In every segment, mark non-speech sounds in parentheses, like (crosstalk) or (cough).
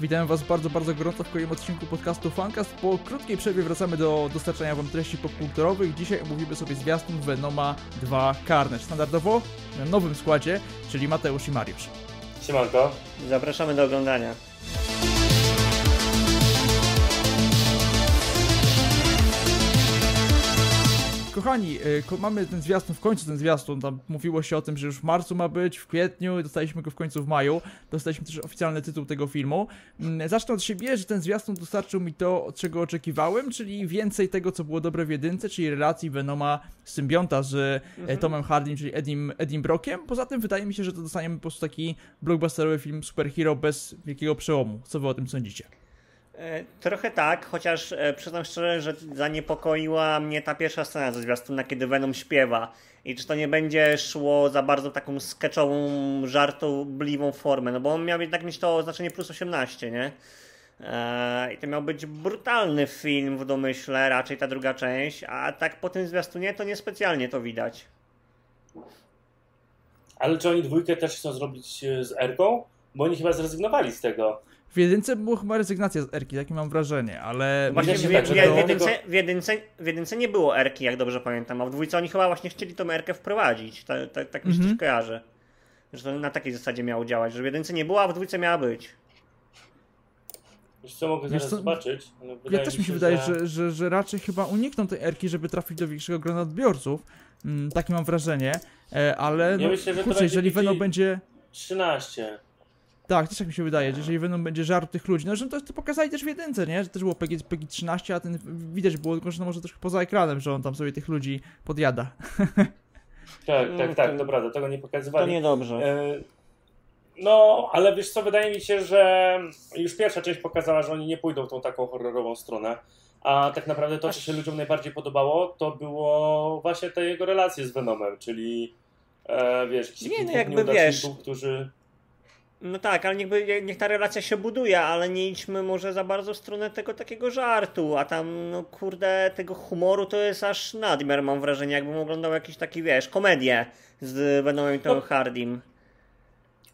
Witam Was bardzo, bardzo gorąco w kolejnym odcinku podcastu Fancast. Po krótkiej przerwie wracamy do dostarczania Wam treści popkulturowych. Dzisiaj omówimy sobie zwiastun Venoma 2 Carnage. Standardowo w nowym składzie, czyli Mateusz i Mariusz. Siemanko. Zapraszamy do oglądania. Kochani, y, mamy ten zwiastun, w końcu ten zwiastun, tam mówiło się o tym, że już w marcu ma być, w kwietniu, dostaliśmy go w końcu w maju, dostaliśmy też oficjalny tytuł tego filmu. Mm, zacznę od siebie, że ten zwiastun dostarczył mi to, czego oczekiwałem, czyli więcej tego, co było dobre w jedynce, czyli relacji Venoma symbionta z e, mhm. Tomem Hardym, czyli Edim, Edim Brockiem. Poza tym wydaje mi się, że to dostaniemy po prostu taki blockbusterowy film superhero bez wielkiego przełomu. Co wy o tym sądzicie? E, trochę tak, chociaż e, przyznam szczerze, że zaniepokoiła mnie ta pierwsza scena ze zwiastuna, kiedy Venom śpiewa. I czy to nie będzie szło za bardzo taką sketchową, żartobliwą formę, no bo on miał jednak mieć to oznaczenie plus 18, nie? Eee, I to miał być brutalny film w domyśle, raczej ta druga część, a tak po tym zwiastunie to niespecjalnie to widać. Ale czy oni dwójkę też chcą zrobić e, z Erką? Bo oni chyba zrezygnowali z tego. W jedynce była chyba rezygnacja z Erki, takie mam wrażenie, ale... Właśnie w, w, w, jedynce, w, jedynce, w jedynce nie było Erki, jak dobrze pamiętam, a w dwójce oni chyba właśnie chcieli tą Erkę wprowadzić, ta, ta, tak mi się mm -hmm. kojarzy. Że to na takiej zasadzie miało działać, że w jedynce nie było, a w dwójce miała być. Wiesz co, mogę zaraz zobaczyć. Ja też mi się, wydaje, że... Że, że, że raczej chyba unikną tej Erki, żeby trafić do większego grona odbiorców. Mm, takie mam wrażenie, e, ale ja no, myślę, że kurczę, jeżeli Venom będzie... 13. Tak, też tak mi się wydaje, że jeżeli Venom będzie żart tych ludzi, no że to, to pokazali też w jedynce, nie? Że też było PG, PG 13, a ten widać było, tylko że no może troszkę poza ekranem, że on tam sobie tych ludzi podjada. (laughs) Tak, tak, tak, to prawda, tego nie pokazywali. To niedobrze. E, no, ale wiesz co, wydaje mi się, że już pierwsza część pokazała, że oni nie pójdą w tą taką horrorową stronę. A tak naprawdę to, co się ludziom najbardziej podobało, to było właśnie te jego relacje z Venomem, czyli e, wiesz, jakichś nie, no jakby wiesz, którzy no tak, ale niechby, niech ta relacja się buduje, ale nie idźmy może za bardzo w stronę tego takiego żartu, a tam, no kurde, tego humoru to jest aż nadmiar, mam wrażenie, jakbym oglądał jakiś taki, wiesz, komedię z Venomem no. Hardym.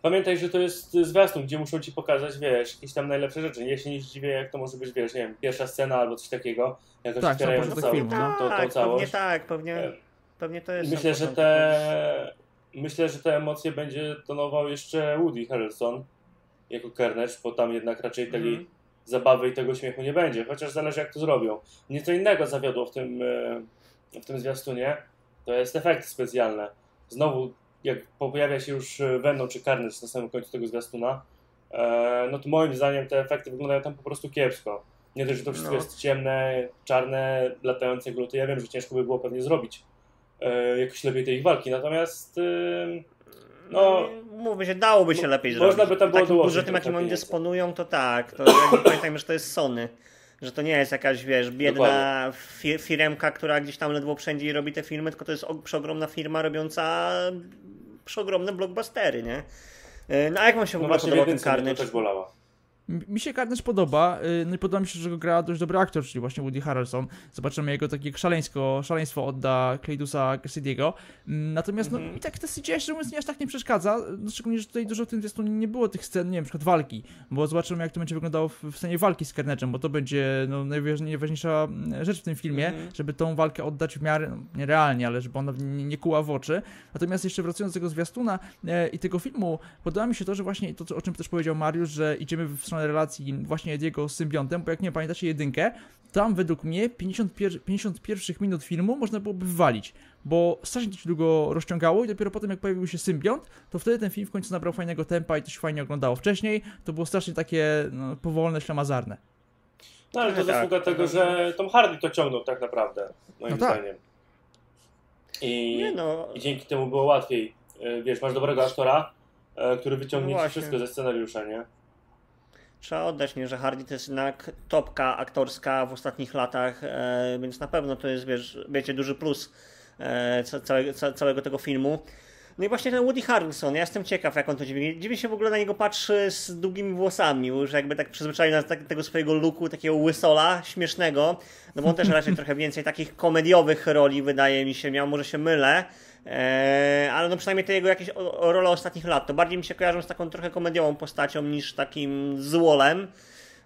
Pamiętaj, że to jest zwiastun, gdzie muszą ci pokazać, wiesz, jakieś tam najlepsze rzeczy. Ja się nie zdziwię, jak to może być, wiesz, nie wiem, pierwsza scena albo coś takiego. Jakoś tak, to, cały, film, no. to, to, to całość. Pewnie tak, pewnie, pewnie to jest. Myślę, że te myślę, że te emocje będzie tonował jeszcze Woody Harrelson jako Carnage, bo tam jednak raczej tej mm. zabawy i tego śmiechu nie będzie, chociaż zależy jak to zrobią. Mnie co innego zawiodło w tym, e, w tym zwiastunie, to jest efekty specjalne. Znowu, jak pojawia się już Venom czy Carnage na samym końcu tego zwiastuna, e, no to moim zdaniem te efekty wyglądają tam po prostu kiepsko. Nie dość, że to wszystko no. jest ciemne, czarne, latające gluty. Ja wiem, że ciężko by było pewnie zrobić e, jakoś lepiej tej ich walki. Natomiast e, no, mówię się, dałoby się lepiej można zrobić. Można by tam było Takim budżetem, jakim oni dysponują, to tak. To pamiętajmy, że to jest Sony. Że to nie jest jakaś, wiesz, biedna fi firemka, która gdzieś tam ledwo wszędzie robi te filmy, tylko to jest przeogromna firma robiąca przeogromne blockbustery, nie? E, no a jak wam się w ogóle no podobał ten Carnage? To też bolała. Mi się Carnage podoba, y, no i podoba mi się, że go gra dość dobry aktor, czyli właśnie Woody Harrelson. Zobaczymy jego takie szaleńsko, szaleństwo odda Cleidusa Cassidy'ego. Mm, natomiast mm -hmm. no mhm. i tak to CGI szczerze mówiąc nie aż tak nie przeszkadza, no, szczególnie, że tutaj dużo w tym zwiastunie nie było tych scen, nie wiem, na przykład walki, bo zobaczymy jak to będzie wyglądało w, w scenie walki z Carnage'em, bo to będzie no, najważniejsza mm, rzecz w tym filmie, mm -hmm. żeby tą walkę oddać w miarę, no, nie realnie, ale żeby ona nie, nie kuła w oczy. Natomiast jeszcze wracając do tego zwiastuna e, i tego filmu, podoba mi się to, że właśnie to, o czym też powiedział Mariusz, że idziemy w stronę relacji właśnie Ediego z symbiontem, bo jak nie pamiętacie jedynkę, tam według mnie 51, 51 minut filmu można byłoby wywalić, bo strasznie to się długo rozciągało i dopiero potem jak pojawił się symbiont, to wtedy ten film w końcu nabrał fajnego tempa i to się fajnie oglądało. Wcześniej to było strasznie takie no, powolne, ślamazarne. No ale to tak, zasługa tak, tego, że Tom Hardy to ciągnął tak naprawdę, moim no tak. zdaniem. I, no. I dzięki temu było łatwiej. E, wiesz, masz dobrego aktora, e, który wyciągnie no ci wszystko ze scenariusza, nie? Trzeba oddać, nie, że Hardy to jest jednak topka aktorska w ostatnich latach, e, więc na pewno to jest, wiesz, wiecie, duży plus e, całego, całego tego filmu. No i właśnie ten Woody Harrelson, ja jestem ciekaw, jak on to dziwi. Dziwi się w ogóle na niego patrzy z długimi włosami, już jakby tak przyzwyczaił na tak, tego swojego looku, takiego łysola, śmiesznego, no bo on też raczej (laughs) trochę więcej takich komediowych roli, wydaje mi się, miał, może się mylę, Eee, ale no przynajmniej te jego jakieś o, o role ostatnich lat, to bardziej mi się kojarzą z taką trochę komediową postacią niż takim złolem.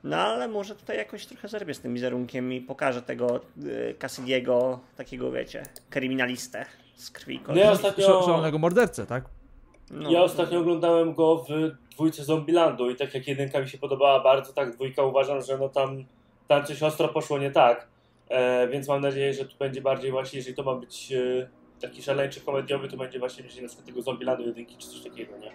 No ale może tutaj jakoś trochę zerwie z tym wizerunkiem i pokaże tego y, Cassidiego, takiego wiecie, kryminalistę z krwi i. No ja ostatnio- Szalonego mordercę, tak? No, Ja ostatnio oglądałem go w dwójce Zombielandu i tak jak jedynka mi się podobała bardzo, tak dwójka uważam, że no tam, tam coś ostro poszło nie tak. E, więc mam nadzieję, że tu będzie bardziej właśnie, jeżeli to ma być e, taki szaleńczy komediowy, to będzie właśnie bliżej na przykład tego Zombielandu jedynki czy coś takiego, nie?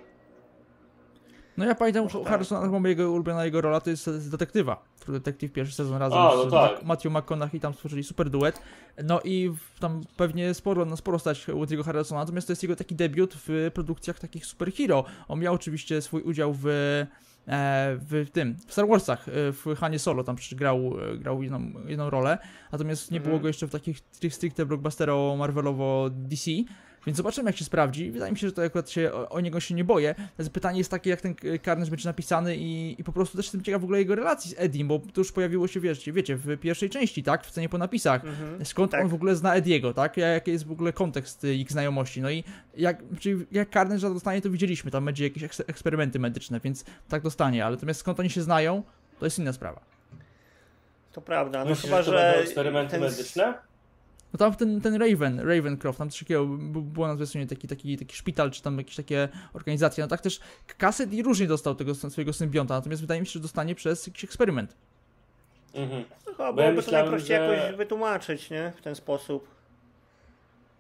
No ja pamiętam Może u tak. Harrisona, chyba jego ulubiona jego rola to jest z detektywa. Detective pierwszy sezon razem A, no z tak. Matthew McConaughey tam stworzyli super duet. No i w- tam pewnie sporo, no sporo stać Woody'ego Harrisona, natomiast to jest jego taki debiut w produkcjach takich superhero. On miał oczywiście swój udział w w tym, w Star Warsach, e, w Hanie Solo, tam przecież grał, e, grał jedną, jedną rolę, natomiast nie Mhm. było go jeszcze w takich tri- stricte blockbustero Marvelowo DC, więc zobaczymy jak się sprawdzi. Wydaje mi się, że to akurat się, o, o niego się nie boję. Natomiast pytanie jest takie, jak ten Carnage będzie napisany i, i po prostu też jestem ciekaw w ogóle jego relacji z Edim, bo to już pojawiło się, wiesz, wiecie, w pierwszej części, tak, w scenie po napisach. Mhm. Skąd tak. on w ogóle zna Ediego, tak? Ja- Jaki jest w ogóle kontekst y, ich znajomości? No i jak, czyli jak Carnage dostanie, to widzieliśmy, tam będzie jakieś eks- eksperymenty medyczne, więc tak dostanie, ale natomiast skąd oni się znają, to jest inna sprawa. To prawda, no Myślisz, chyba, że że... to będą eksperymenty ten- medyczne? No tam ten, ten Raven, Ravencroft, tam coś takiego, było na zwiastunie taki, taki, taki szpital, czy tam jakieś takie organizacje, no tak też Cassidy różnie dostał tego swojego symbionta, natomiast wydaje mi się, że dostanie przez jakiś eksperyment. Mhm. No, chyba Bo ja byłoby to najprościej że- jakoś wytłumaczyć, nie? W ten sposób.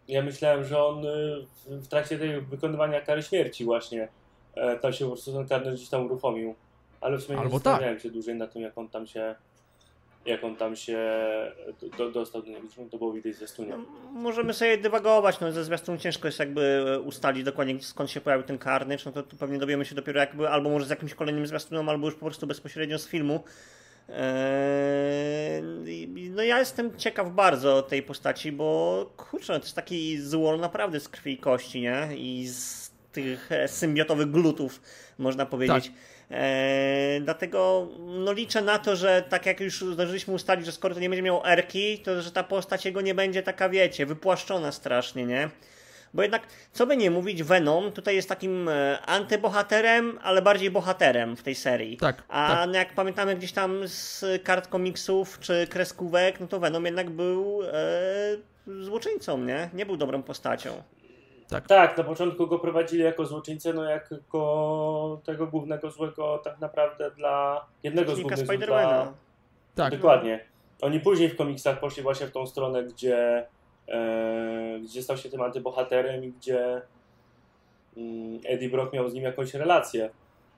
Ja myślałem, że on y, w- trakcie tej wykonywania kary śmierci właśnie e, tam się po prostu ten karnet gdzieś tam uruchomił. Ale w sumie Albo nie tak. zastanawiałem się dłużej na tym, jak on tam się jak on tam się do, dostał do niego. To było widać ze stunia. No, możemy sobie dywagować, no ze zwiastun ciężko jest jakby e, ustalić dokładnie skąd się pojawił ten Carnage, no to tu pewnie dowiemy się dopiero jakby albo może z jakimś kolejnym zwiastunem, albo już po prostu bezpośrednio z filmu. Eee, no ja jestem ciekaw bardzo tej postaci, bo kurczę, to jest taki złol naprawdę z krwi i kości, nie? I z tych e, symbiotowych glutów, można powiedzieć. Eee, dlatego no liczę na to, że tak jak już zdążyliśmy ustalić, że skoro to nie będzie miał erki, to że ta postać jego nie będzie taka, wiecie, wypłaszczona strasznie, nie? Bo jednak, co by nie mówić, Venom tutaj jest takim e, antybohaterem, ale bardziej bohaterem w tej serii. Tak, A tak. no jak pamiętamy gdzieś tam z kart komiksów czy kreskówek, no to Venom jednak był e, złoczyńcą, nie? Nie był dobrą postacią. Tak. Tak, na początku go prowadzili jako złoczyńcę, no jako tego głównego złego tak naprawdę dla jednego z Przeciwnika głównych dla... Tak, Dokładnie. Oni później w komiksach poszli właśnie w tą stronę, gdzie, e, gdzie stał się tym antybohaterem i gdzie mm, Eddie Brock miał z nim jakąś relację.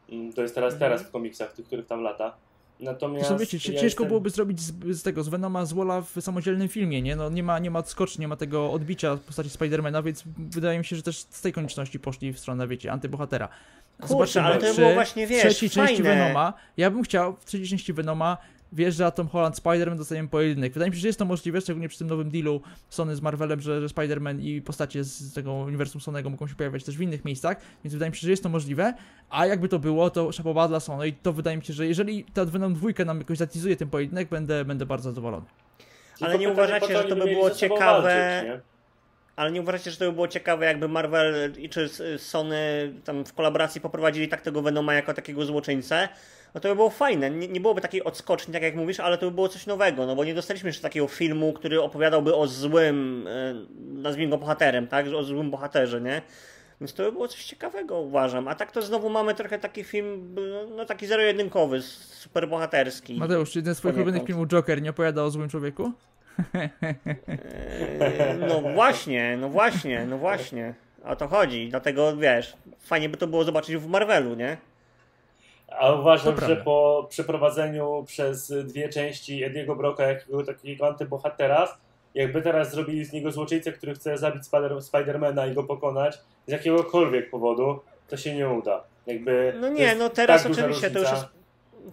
Mm, to jest teraz, Mhm. teraz w komiksach, tych, których tam lata. Natomiast Zresztą wiecie, ci- ja ciężko jestem- byłoby zrobić z, z tego, z Venoma z Wola w samodzielnym filmie, nie? No nie ma, nie ma odskoczni, nie ma tego odbicia w postaci Spidermana, więc wydaje mi się, że też z tej konieczności poszli w stronę, wiecie, antybohatera. Kurczę, ale to było właśnie, wiesz, w trzeciej części fajne. Venoma, ja bym chciał, w trzeciej części Venoma wjeżdża Tom Holland, Spider-Man, dostajemy pojedynek. Wydaje mi się, że jest to możliwe, szczególnie przy tym nowym dealu Sony z Marvelem, że, że Spider-Man i postacie z tego uniwersum Sonego mogą się pojawiać też w innych miejscach, więc wydaje mi się, że jest to możliwe, a jakby to było, to szapoba dla Sony i to wydaje mi się, że jeżeli ta Venom dwójka nam jakoś zatizuje ten pojedynek, będę, będę bardzo zadowolony. Tylko Ale nie uważacie, że to by było ciekawe- walczyć, nie? Ale nie uważacie, że to by było ciekawe, jakby Marvel i czy Sony tam w kolaboracji poprowadzili tak tego Venoma jako takiego złoczyńcę? No to by było fajne. Nie, nie byłoby takiej odskoczni, tak jak mówisz, ale to by było coś nowego, no bo nie dostaliśmy jeszcze takiego filmu, który opowiadałby o złym, e, nazwijmy go bohaterem, tak? O złym bohaterze, nie? Więc to by było coś ciekawego, uważam. A tak to znowu mamy trochę taki film, no taki zero-jedynkowy, superbohaterski. Mateusz, jeden z twoich ulubionych filmów Joker nie opowiada o złym człowieku? Eee, No właśnie, no właśnie, no właśnie. O to chodzi. Dlatego wiesz, fajnie by to było zobaczyć w Marvelu, nie? A uważam, że po przeprowadzeniu przez dwie części Ediego Broka jakiego takiego antybohatera, jakby teraz zrobili z niego złoczyńcę, który chce zabić Spider- Spidermana i go pokonać z jakiegokolwiek powodu, to się nie uda. Jakby No nie, no teraz tak oczywiście to już różnica. jest.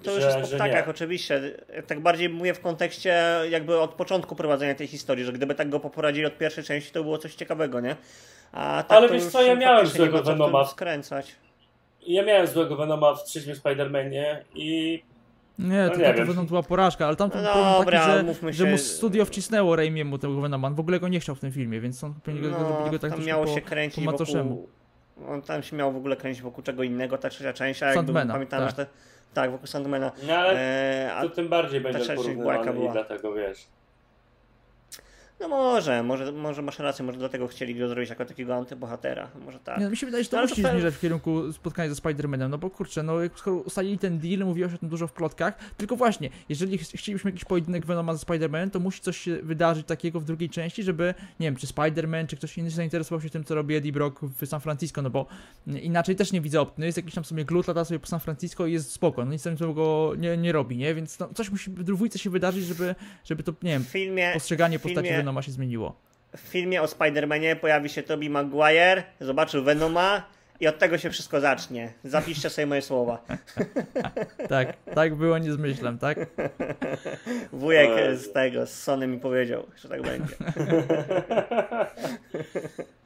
To już że- jest po ptakach, oczywiście. Tak bardziej mówię w kontekście jakby od początku prowadzenia tej historii, że gdyby tak go poprowadzili od pierwszej części, to było coś ciekawego, nie? A tak Ale wiesz już co, ja miałem złego Venoma. skręcać. Ja miałem złego Venoma w trzecim Spider-Manie i Nie, to, nie to była porażka, ale tam No problem dobra, taki, że, że mu studio wcisnęło Raimiemu tego Venoma, on w ogóle go nie chciał w tym filmie, więc on pewnie go No, zrobili go tak tam miało po, się po kręcić macoszemu. wokół... On tam się miał w ogóle kręcić wokół czego innego, ta trzecia część, a jakby Sandmana, pamiętam, tak. że te... Tak, wokół Sandmana. No ale E, a to tym bardziej będzie porównywany i dlatego wiesz. No może, może, może masz rację, może dlatego chcieli go zrobić jako takiego antybohatera, może tak. Nie, no mi się wydaje, że to No, musi to zmierzać w kierunku spotkania ze Spider-Manem, no bo kurczę, no jak skoro ustalili ten deal, mówiło się o tym dużo w plotkach, tylko właśnie, jeżeli ch- chcielibyśmy jakiś pojedynek Venoma ze Spider-Manem, to musi coś się wydarzyć takiego w drugiej części, żeby, nie wiem, czy Spider-Man, czy ktoś inny się zainteresował się tym, co robi Eddie Brock w San Francisco, no bo inaczej też nie widzę opcji, no jest jakiś tam sobie glut, lata sobie po San Francisco i jest spoko, no nic tam go nie, nie robi, nie, więc no, coś musi w dwójce się wydarzyć, żeby, żeby to, nie wiem, W filmie, postrzeganie w postaci filmie- Venoma się zmieniło. w filmie o Spider-Manie pojawi się Tobey Maguire, zobaczył Venoma i od tego się wszystko zacznie. Zapiszcie sobie moje słowa. (laughs) Tak, tak było, nie zmyślam, tak? Wujek z tego, z Sony mi powiedział, że tak będzie. (laughs)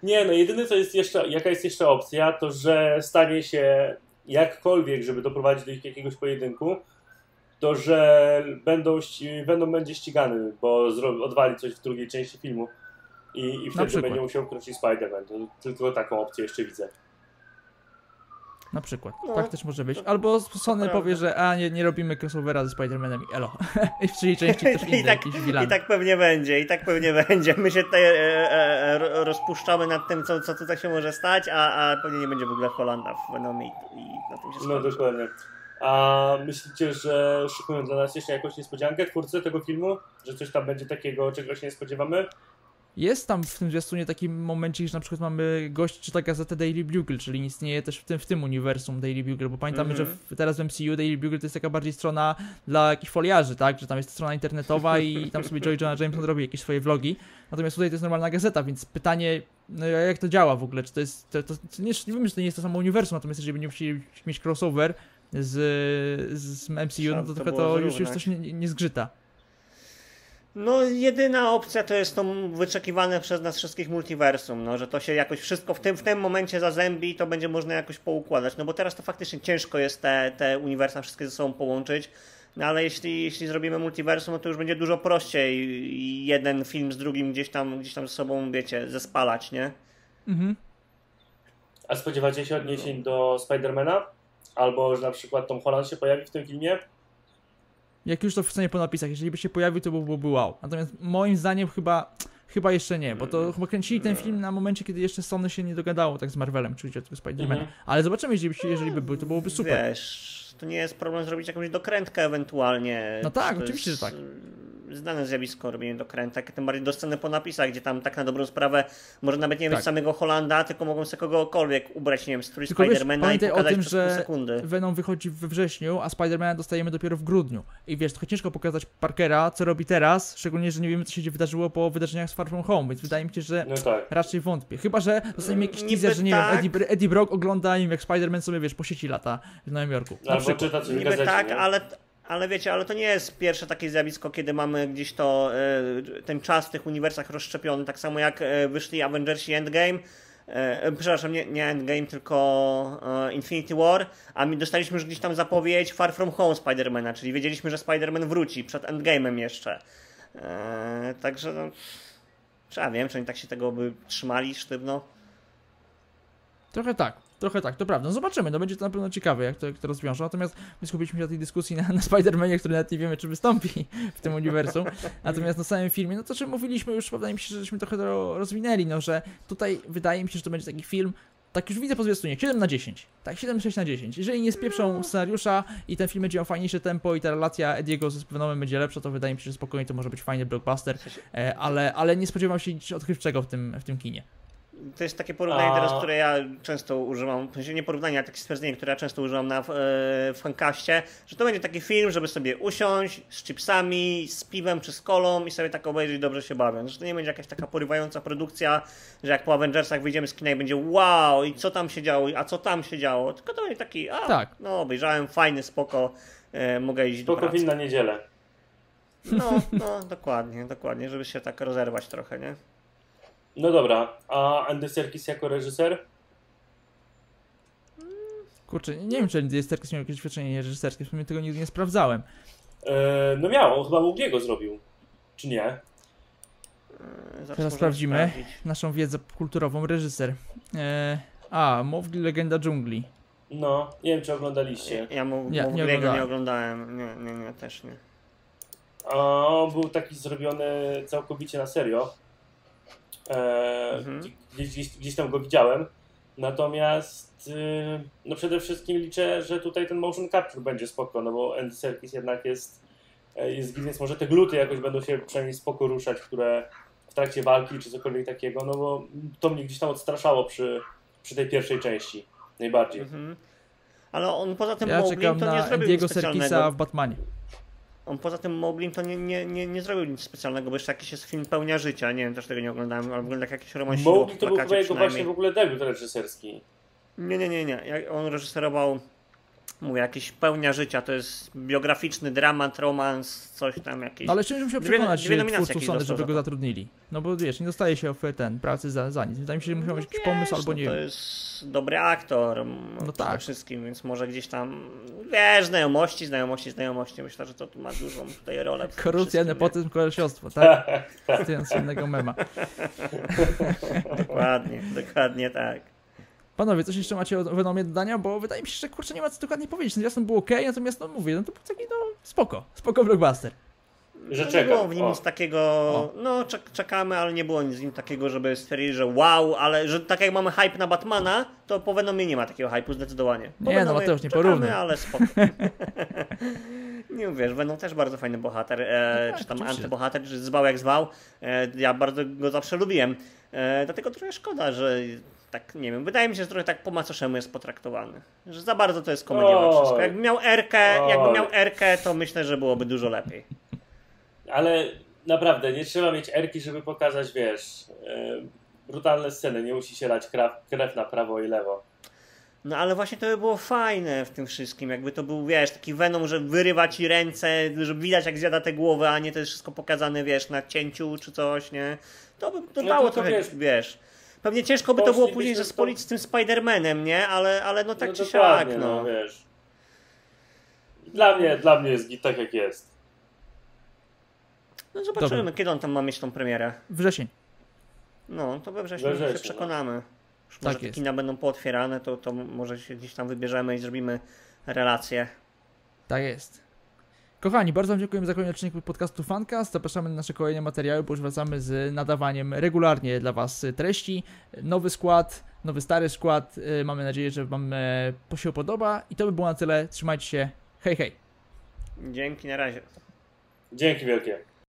Nie, no jedyne co jest jeszcze, jaka jest jeszcze opcja, to że stanie się jakkolwiek, żeby doprowadzić do ich jakiegoś pojedynku, to że będą, Venom będzie ścigany, bo odwali coś w drugiej części filmu i, i wtedy będzie musiał wkroczyć Spider-Man. To tylko taką opcję jeszcze widzę. Na przykład. No, tak też może być. Albo Sony powie, że a nie, nie robimy crossovera ze Spider-Manem i elo. (laughs) I w trzeciej części też (laughs) inny I tak, jakiś villain. I tak pewnie będzie, i tak pewnie będzie. My się tutaj e, e, e, ro- rozpuszczamy nad tym, co, co tutaj się może stać, a, a pewnie nie będzie w ogóle Holanda w Venomie i, i na tym się No skończy. dokładnie. A myślicie, że szykują dla nas jeszcze jakąś niespodziankę twórcy tego filmu? Że coś tam będzie takiego, czego się nie spodziewamy? Jest tam w tym zwiastunie taki momencik, że na przykład mamy gość czyta gazetę Daily Bugle, czyli istnieje też w tym, w tym uniwersum Daily Bugle, bo pamiętamy, Mhm. że w, teraz w MCU Daily Bugle to jest taka bardziej strona dla jakichś foliarzy, tak? Że tam jest strona internetowa i tam sobie Joey Jonah Jameson robi jakieś swoje vlogi. Natomiast tutaj to jest normalna gazeta, więc pytanie, no jak to działa w ogóle? Czy to jest. To, to, to nie, nie wiem, że to nie jest to samo uniwersum, natomiast jeżeli będziemy chcieli mieć crossover z, z MCU, no to to trochę to już, już coś nie, nie zgrzyta. No, jedyna opcja to jest to wyczekiwane przez nas wszystkich multiversum, no, że to się jakoś wszystko w tym, w tym momencie zazębi i to będzie można jakoś poukładać. No bo teraz to faktycznie ciężko jest te, te uniwersa wszystkie ze sobą połączyć. No ale jeśli, jeśli zrobimy multiversum, no to już będzie dużo prościej i jeden film z drugim gdzieś tam, gdzieś tam ze sobą, wiecie, zespalać, nie? Mhm. A spodziewacie się odniesień do Spidermana? Albo że na przykład Tom Holland się pojawi w tym filmie? Jak już to wstanie po napisach, jeżeli by się pojawił, to byłby wow. Natomiast moim zdaniem chyba, chyba jeszcze nie, bo to chyba kręcili ten film na momencie, kiedy jeszcze Sony się nie dogadało tak z Marvelem, czyli tego Spidermana. Mhm. Ale zobaczymy, jeżeli, jeżeli by był, to byłoby super. Wiesz, to nie jest problem zrobić jakąś dokrętkę ewentualnie. No tak, oczywiście, jest, że tak. y, Znane zjawisko robienie dokrętek, tym bardziej do sceny po napisach, gdzie tam tak na dobrą sprawę może nawet nie mieć Tak. samego Hollanda, tylko mogą sobie kogokolwiek ubrać, nie wiem, strój Spidermana i pamiętaj o pokazać tym, że sekundy. Venom wychodzi we wrześniu, a Spidermana dostajemy dopiero w grudniu. I wiesz, trochę ciężko pokazać Parkera, co robi teraz, szczególnie, że nie wiemy, co się wydarzyło po wydarzeniach z Far From Home, więc wydaje mi się, że No tak. raczej wątpię. Chyba, że dostaniemy jakiś teaser, że nie tak. wiem, Eddie, Eddie Brock ogląda im jak Spider-Man sobie, wiesz, po sieci lata w Nowym Jorku. Na przykład. Czyta coś w Niby gazecie, tak, nie? ale, ale wiecie, ale to nie jest pierwsze takie zjawisko, kiedy mamy gdzieś to, e, ten czas w tych uniwersach rozszczepiony, tak samo jak e, wyszli Avengersi Endgame, e, przepraszam, nie, nie Endgame, tylko Infinity War, a my dostaliśmy już gdzieś tam zapowiedź Far From Home Spidermana, czyli wiedzieliśmy, że Spiderman wróci przed Endgame'em jeszcze. Także no, ja wiem, czy oni tak się tego by trzymali sztywno. Trochę tak, trochę tak, to prawda. No zobaczymy, no będzie to na pewno ciekawe, jak to, jak to rozwiążą. Natomiast my skupiliśmy się na tej dyskusji na, na Spider-Manie, który nawet nie wiemy, czy wystąpi w tym uniwersum. Natomiast na samym filmie, no to czym mówiliśmy już, wydaje mi się, że żeśmy trochę to rozwinęli, no że tutaj wydaje mi się, że to będzie taki film, tak już widzę po zwiastunie, 7 na 10. Tak, 7-6 na 10. Jeżeli nie spieprzą scenariusza i ten film będzie miał fajniejsze tempo i ta relacja Ediego ze Venomem będzie lepsza, to wydaje mi się, że spokojnie to może być fajny blockbuster, e, ale, ale nie spodziewam się nic odkrywczego w tym, w tym kinie. To jest takie porównanie A- teraz, które ja często używam, w sensie nie porównanie, ale takie stwierdzenie, które ja często używam na, e, w fankaście, że to będzie taki film, żeby sobie usiąść z chipsami, z piwem czy z kolą i sobie tak obejrzeć, dobrze się bawiąc. Że to nie będzie jakaś taka porywająca produkcja, że jak po Avengersach wyjdziemy z kina i będzie wow, i co tam się działo, a co tam się działo, tylko to będzie taki, a Tak. no obejrzałem, fajny, spoko, e, mogę iść do Spoko pracy. film na niedzielę. No, no, dokładnie, dokładnie, żeby się tak rozerwać trochę, nie? No dobra, a Andy Serkis jako reżyser? Kurczę, nie wiem, czy Andy Serkis miał jakieś doświadczenie reżyserskie, w sumie tego nigdy nie sprawdzałem. E, no miał, on chyba Mowgliego zrobił. Czy nie? E, zaraz Teraz sprawdzimy sprawdzić. naszą wiedzę kulturową. Reżyser. E, a, Mowgli, Legenda Dżungli. No, nie wiem czy oglądaliście. Ja mu, Nie, nie, nie nie, nie oglądałem. oglądałem. Nie, nie, nie, też nie. A on był taki zrobiony całkowicie na serio. E, Mhm. gdzieś, gdzieś, gdzieś tam go widziałem. Natomiast y, no przede wszystkim liczę, że tutaj ten motion capture będzie spoko, no bo Andy Serkis jednak jest, e, jest więc może te gluty jakoś będą się przynajmniej spoko ruszać, które w trakcie walki czy cokolwiek takiego, no bo to mnie gdzieś tam odstraszało przy, przy tej pierwszej części. Najbardziej. Mhm. Ale on poza tym Ja czekam to nie na zrobił Diego nic Serkisa w Batmanie. On poza tym Mowglim to nie, nie, nie, nie zrobił nic specjalnego, bo jeszcze jakiś jest film Pełnia Życia. Nie wiem, też tego nie oglądałem, ale wygląda jak jakiś romansiło Mowgli w to był chyba jego właśnie w ogóle debiut reżyserski. Nie, nie, nie, nie. On reżyserował, mówię, jakiś Pełnia Życia. To jest biograficzny dramat, romans, coś tam jakiś. No ale czymś musiał Dwie- przekonać dwie nominacje twórców jakieś dostał żeby go to. zatrudnili. No bo wiesz, nie dostaje się ten pracy za, za nic. Wydaje mi się, że musiał mieć jakiś pomysł albo no nie To wiem. jest dobry aktor. No przede tak. wszystkim, więc może gdzieś tam, wiesz, znajomości, znajomości, znajomości. Myślę, że to tu ma dużą tutaj rolę. Korupcja, nepotyzm, kolesiostwo, tak? (laughs) Cytując innego mema. nie? Dokładnie, dokładnie tak. Panowie, coś jeszcze macie o Venomie do dodania? Bo wydaje mi się, że kurczę nie ma co dokładnie powiedzieć. Ten zwiastun był ok, natomiast no mówię, no to był taki no spoko, spoko blockbuster. Że no, czekam. Nie było w nim O. nic takiego, no czek- czekamy, ale nie było nic w nim takiego, żeby stwierdzić, że wow, ale że tak jak mamy hype na Batmana, to po Venomie nie ma takiego hype'u zdecydowanie. Po Nie, no, Venomie Mateusz, nie porównuj. ale spoko. (laughs) nie wiesz, Venom też bardzo fajny bohater, e, tak, czy tam oczywiście. antybohater, czy zwał jak zwał. E, ja bardzo go zawsze lubiłem. E, dlatego trochę szkoda, że tak, nie wiem, wydaje mi się, że trochę tak po macoszemu jest potraktowany. Że za bardzo to jest komediowe wszystko. Jakby miał Erkę, jakby miał Erkę, to myślę, że byłoby dużo lepiej. Ale naprawdę, nie trzeba mieć erki, żeby pokazać, wiesz, e, brutalne sceny. Nie musi się lać krew, krew na prawo i lewo. No ale właśnie to by było fajne w tym wszystkim, jakby to był, wiesz, taki Venom, że wyrywa ci ręce, żeby widać jak zjada te głowy, a nie to jest wszystko pokazane, wiesz, na cięciu czy coś, nie? To by to No to- to trochę, wiesz- wiesz, Pewnie ciężko by to było później to- zespolić z tym Spider-Manem, nie? Ale, ale no tak no czy siak, no. wiesz. Dla mnie, dla mnie jest tak jak jest. No zobaczymy, Dobra. kiedy on tam ma mieć tą premierę. Wrzesień. No, to we wrześniu We się wrześniu, przekonamy. Już Tak może te jest. kina będą pootwierane, to, to może się gdzieś tam wybierzemy i zrobimy relację. Tak jest. Kochani, bardzo Wam dziękujemy za kolejny odcinek podcastu Fancast. Zapraszamy na nasze kolejne materiały, bo już wracamy z nadawaniem regularnie dla Was treści. Nowy skład, nowy stary skład. Y, Mamy nadzieję, że Wam e, się podoba. I to by było na tyle. Trzymajcie się. Hej, hej. Dzięki, na razie. Dzięki wielkie.